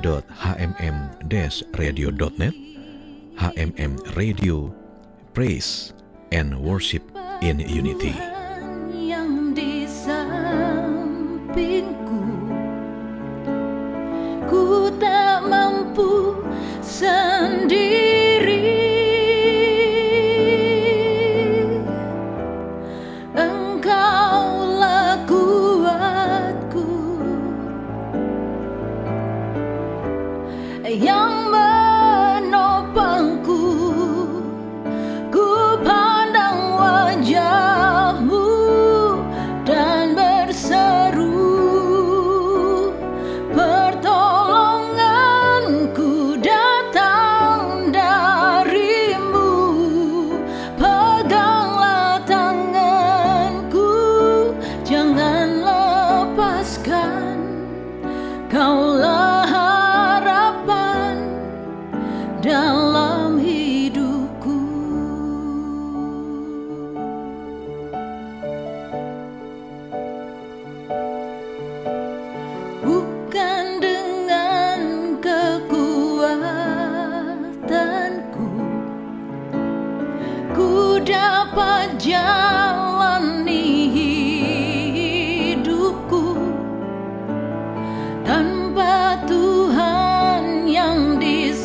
www.hmm-radio.net HMM Radio Praise and Worship in Unity.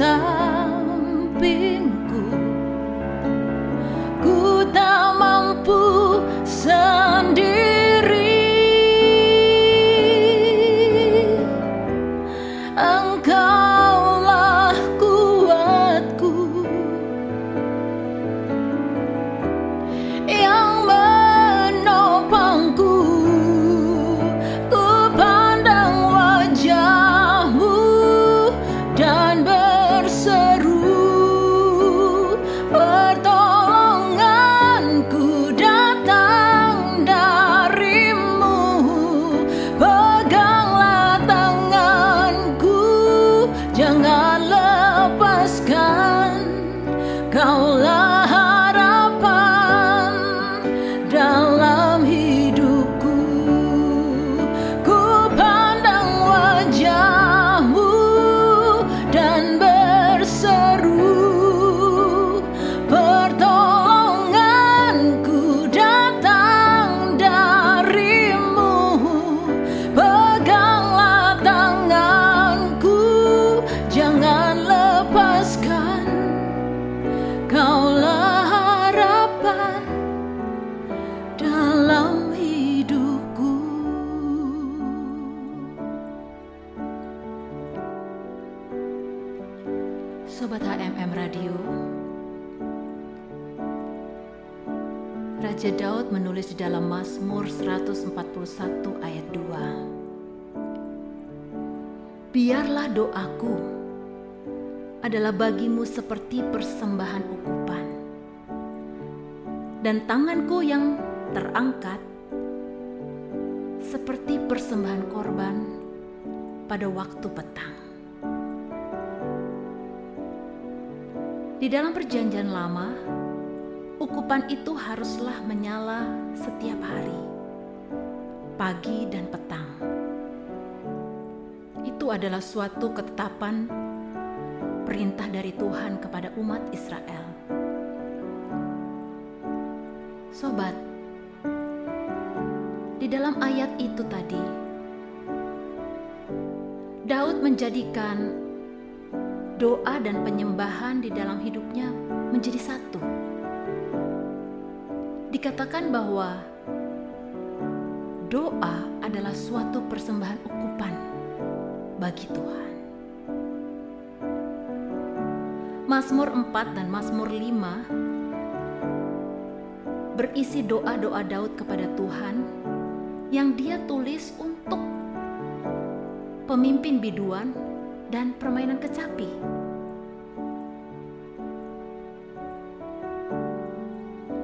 Di Biarlah doaku adalah bagimu seperti persembahan ukupan dan tanganku yang terangkat seperti persembahan korban pada waktu petang. Di dalam Perjanjian Lama, ukupan itu haruslah menyala setiap hari, pagi dan petang. Itu adalah suatu ketetapan perintah dari Tuhan kepada umat Israel. Sobat, di dalam ayat itu tadi, Daud menjadikan doa dan penyembahan di dalam hidupnya menjadi satu. Dikatakan bahwa doa adalah suatu persembahan ukupan bagi Tuhan. Mazmur 4 dan Mazmur 5 berisi doa-doa Daud kepada Tuhan yang dia tulis untuk pemimpin biduan dan permainan kecapi.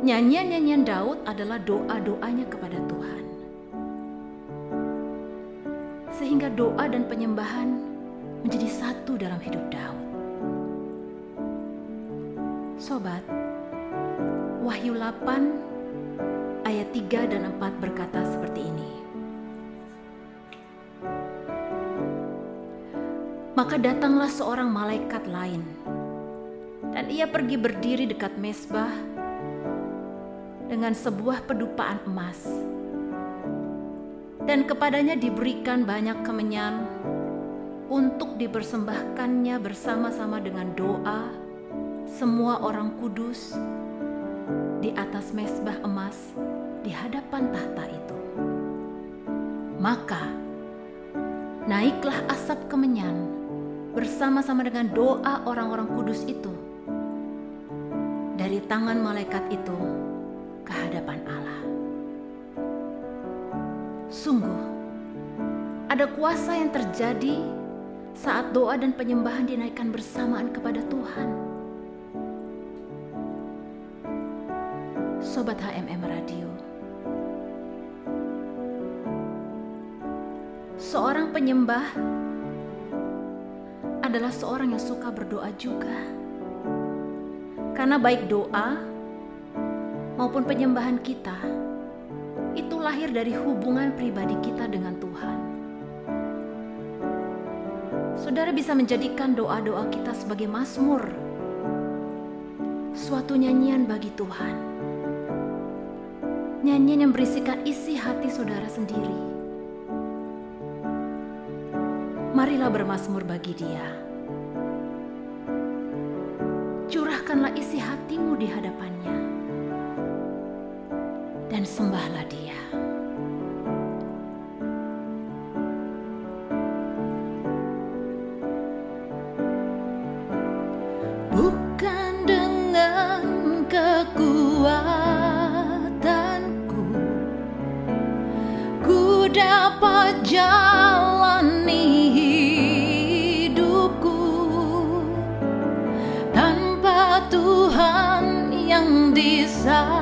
Nyanyian-nyanyian Daud adalah doa-doanya kepada Tuhan. Doa dan penyembahan menjadi satu dalam hidup Daud. Sobat, Wahyu 8 ayat 3 dan 4 berkata seperti ini. Maka datanglah seorang malaikat lain dan ia pergi berdiri dekat mesbah dengan sebuah pedupaan emas. Dan kepadanya diberikan banyak kemenyan untuk dipersembahkannya bersama-sama dengan doa semua orang kudus di atas mesbah emas di hadapan tahta itu. Maka naiklah asap kemenyan bersama-sama dengan doa orang-orang kudus itu dari tangan malaikat itu ke hadapan Allah. Sungguh, ada kuasa yang terjadi saat doa dan penyembahan dinaikkan bersamaan kepada Tuhan. Sobat HMM Radio, seorang penyembah adalah seorang yang suka berdoa juga, karena baik doa maupun penyembahan kita itu lahir dari hubungan pribadi kita dengan Tuhan. Saudara bisa menjadikan doa-doa kita sebagai mazmur, suatu nyanyian bagi Tuhan. Nyanyian yang berisikan isi hati saudara sendiri. Marilah bermasmur bagi Dia. Curahkanlah isi hatimu di hadapannya dan sembahlah Dia. Bukan dengan kekuatanku, ku dapat jalani hidupku tanpa Tuhan yang di sampingku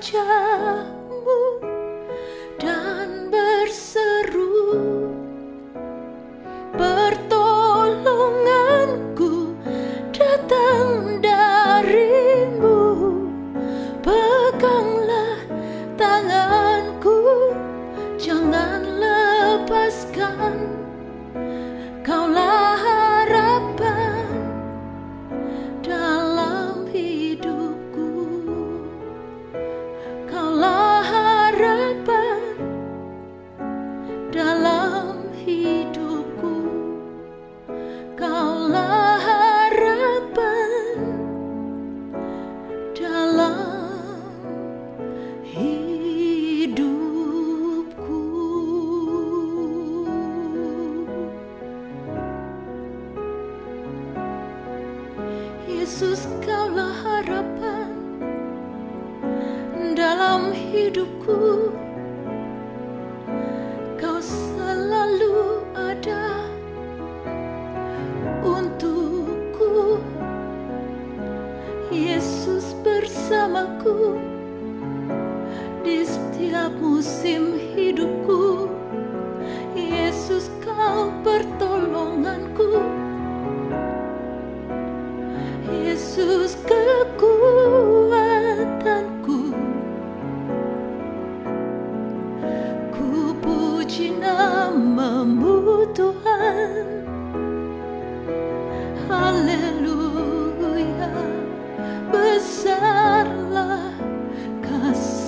着。Yesus kaulah harapan dalam hidupku. Kau selalu ada untukku. Yesus bersamaku di setiap musim hidupku.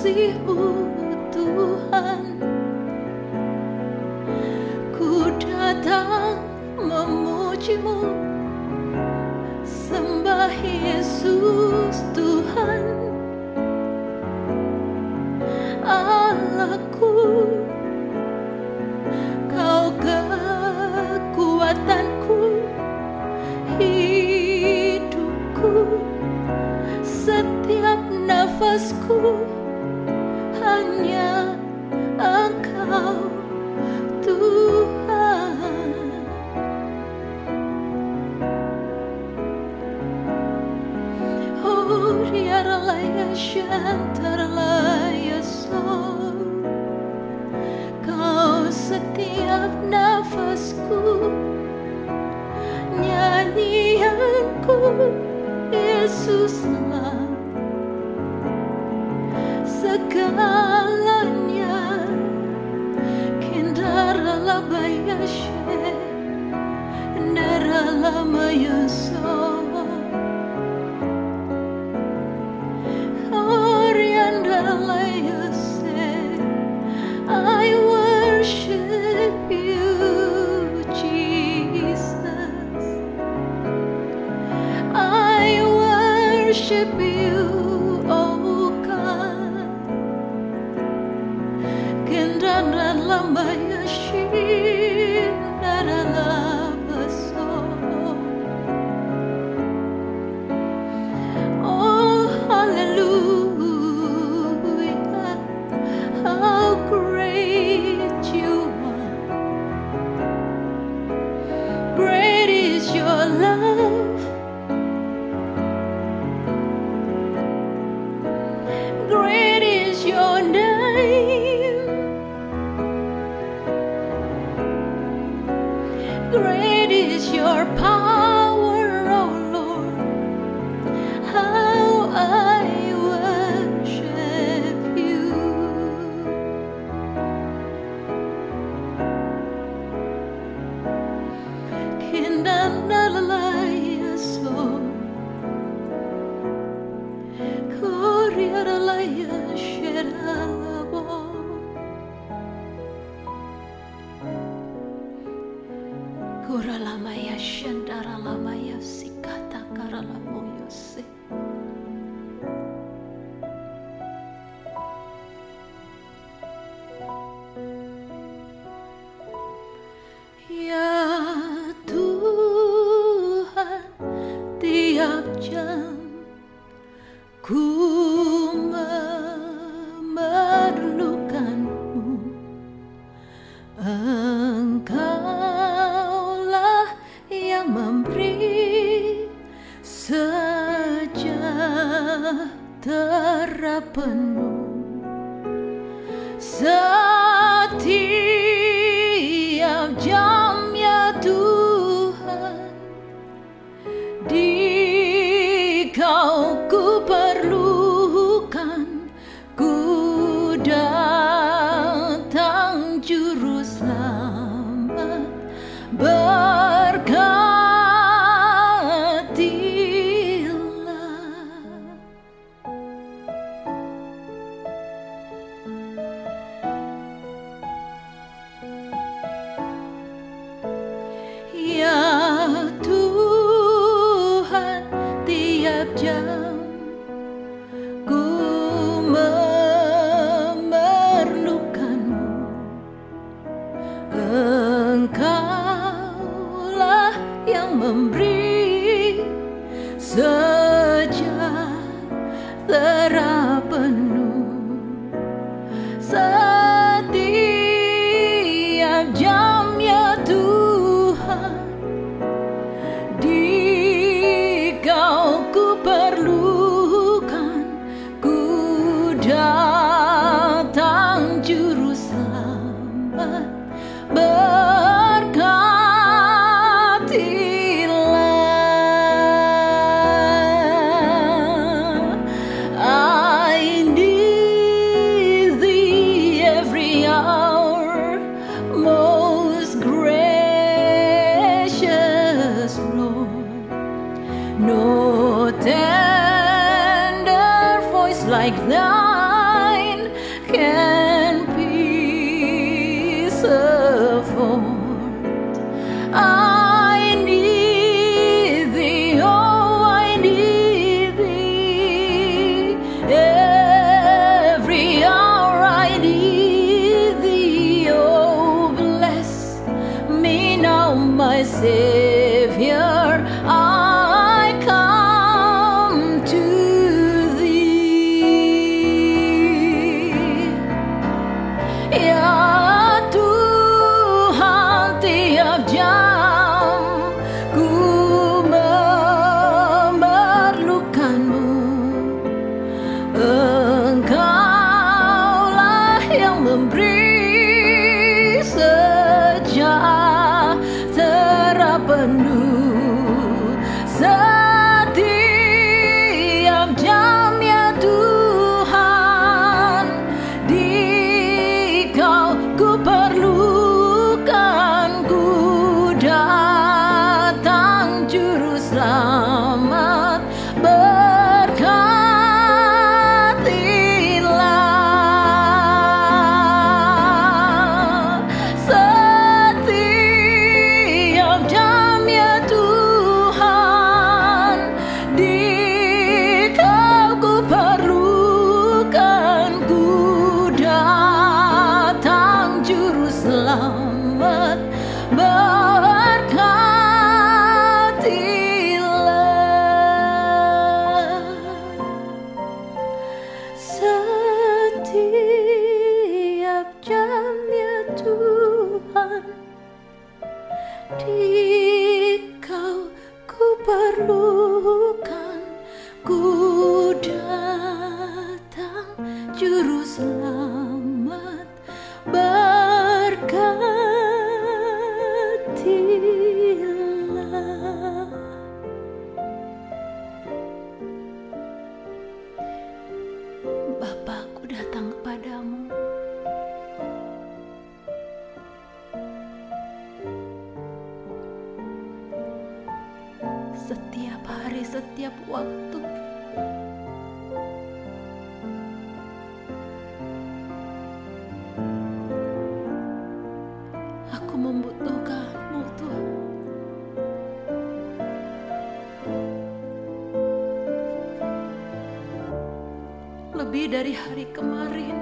kasih-Mu Tuhan. Tuhanku Yesuslah segalanya kindara la bayashe ndara la mayasoh worship you. Jerusalem. my Savior. I dari hari kemarin.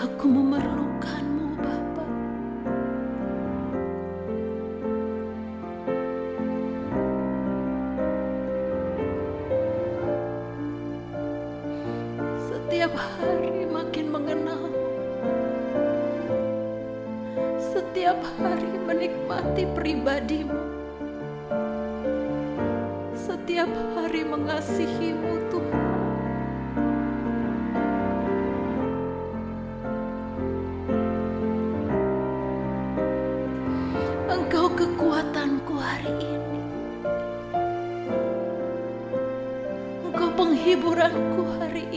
Aku memerlukanmu, Bapak. Setiap hari makin mengenal. Setiap hari menikmati pribadimu setiap hari mengasihimu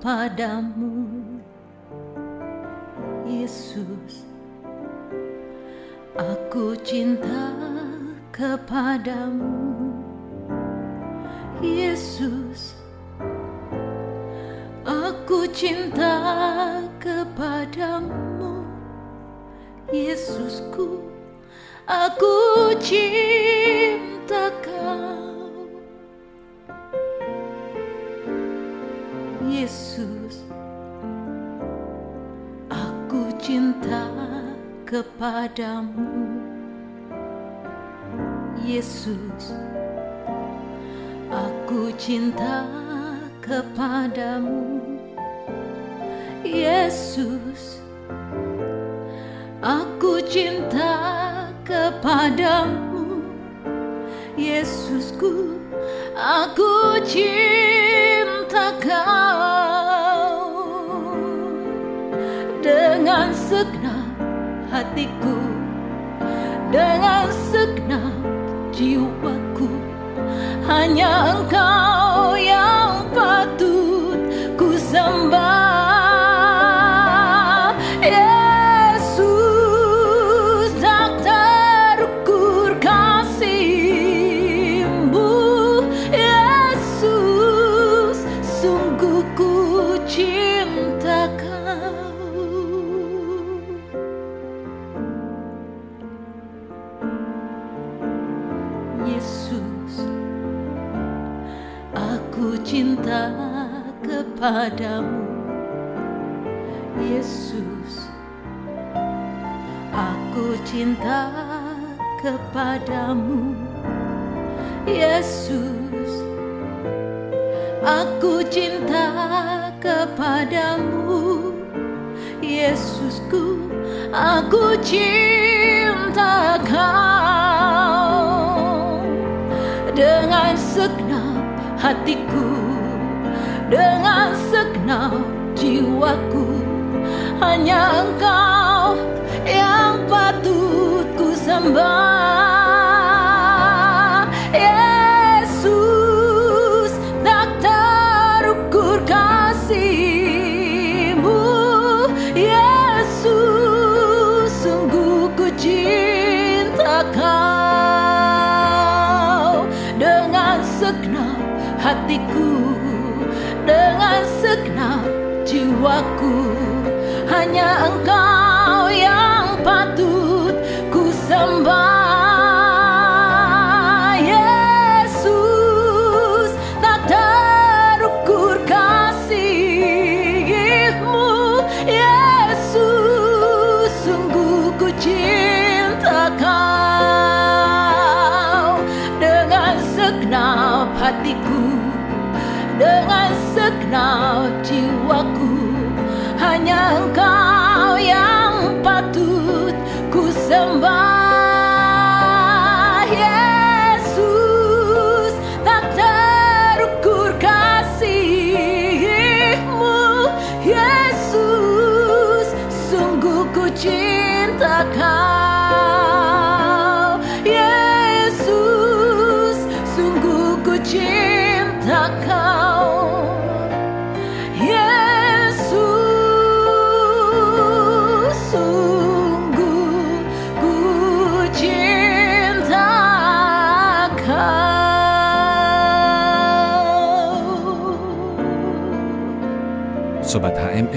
kepadamu Yesus. Aku cinta kepadamu Yesus. Aku cinta kepadamu Yesusku. Aku cinta kepadamu. Yesus Aku cinta kepadamu. Yesus Aku cinta kepadamu. Yesusku Aku cinta kau hatiku. Dengan segenap jiwaku Hanya engkau kepadamu Yesus Aku cinta kepadamu. Yesus Aku cinta kepadamu. Yesusku Aku cinta kau. Dengan segenap hatiku Dengan segenap jiwaku Hanya engkau yang patut ku sembah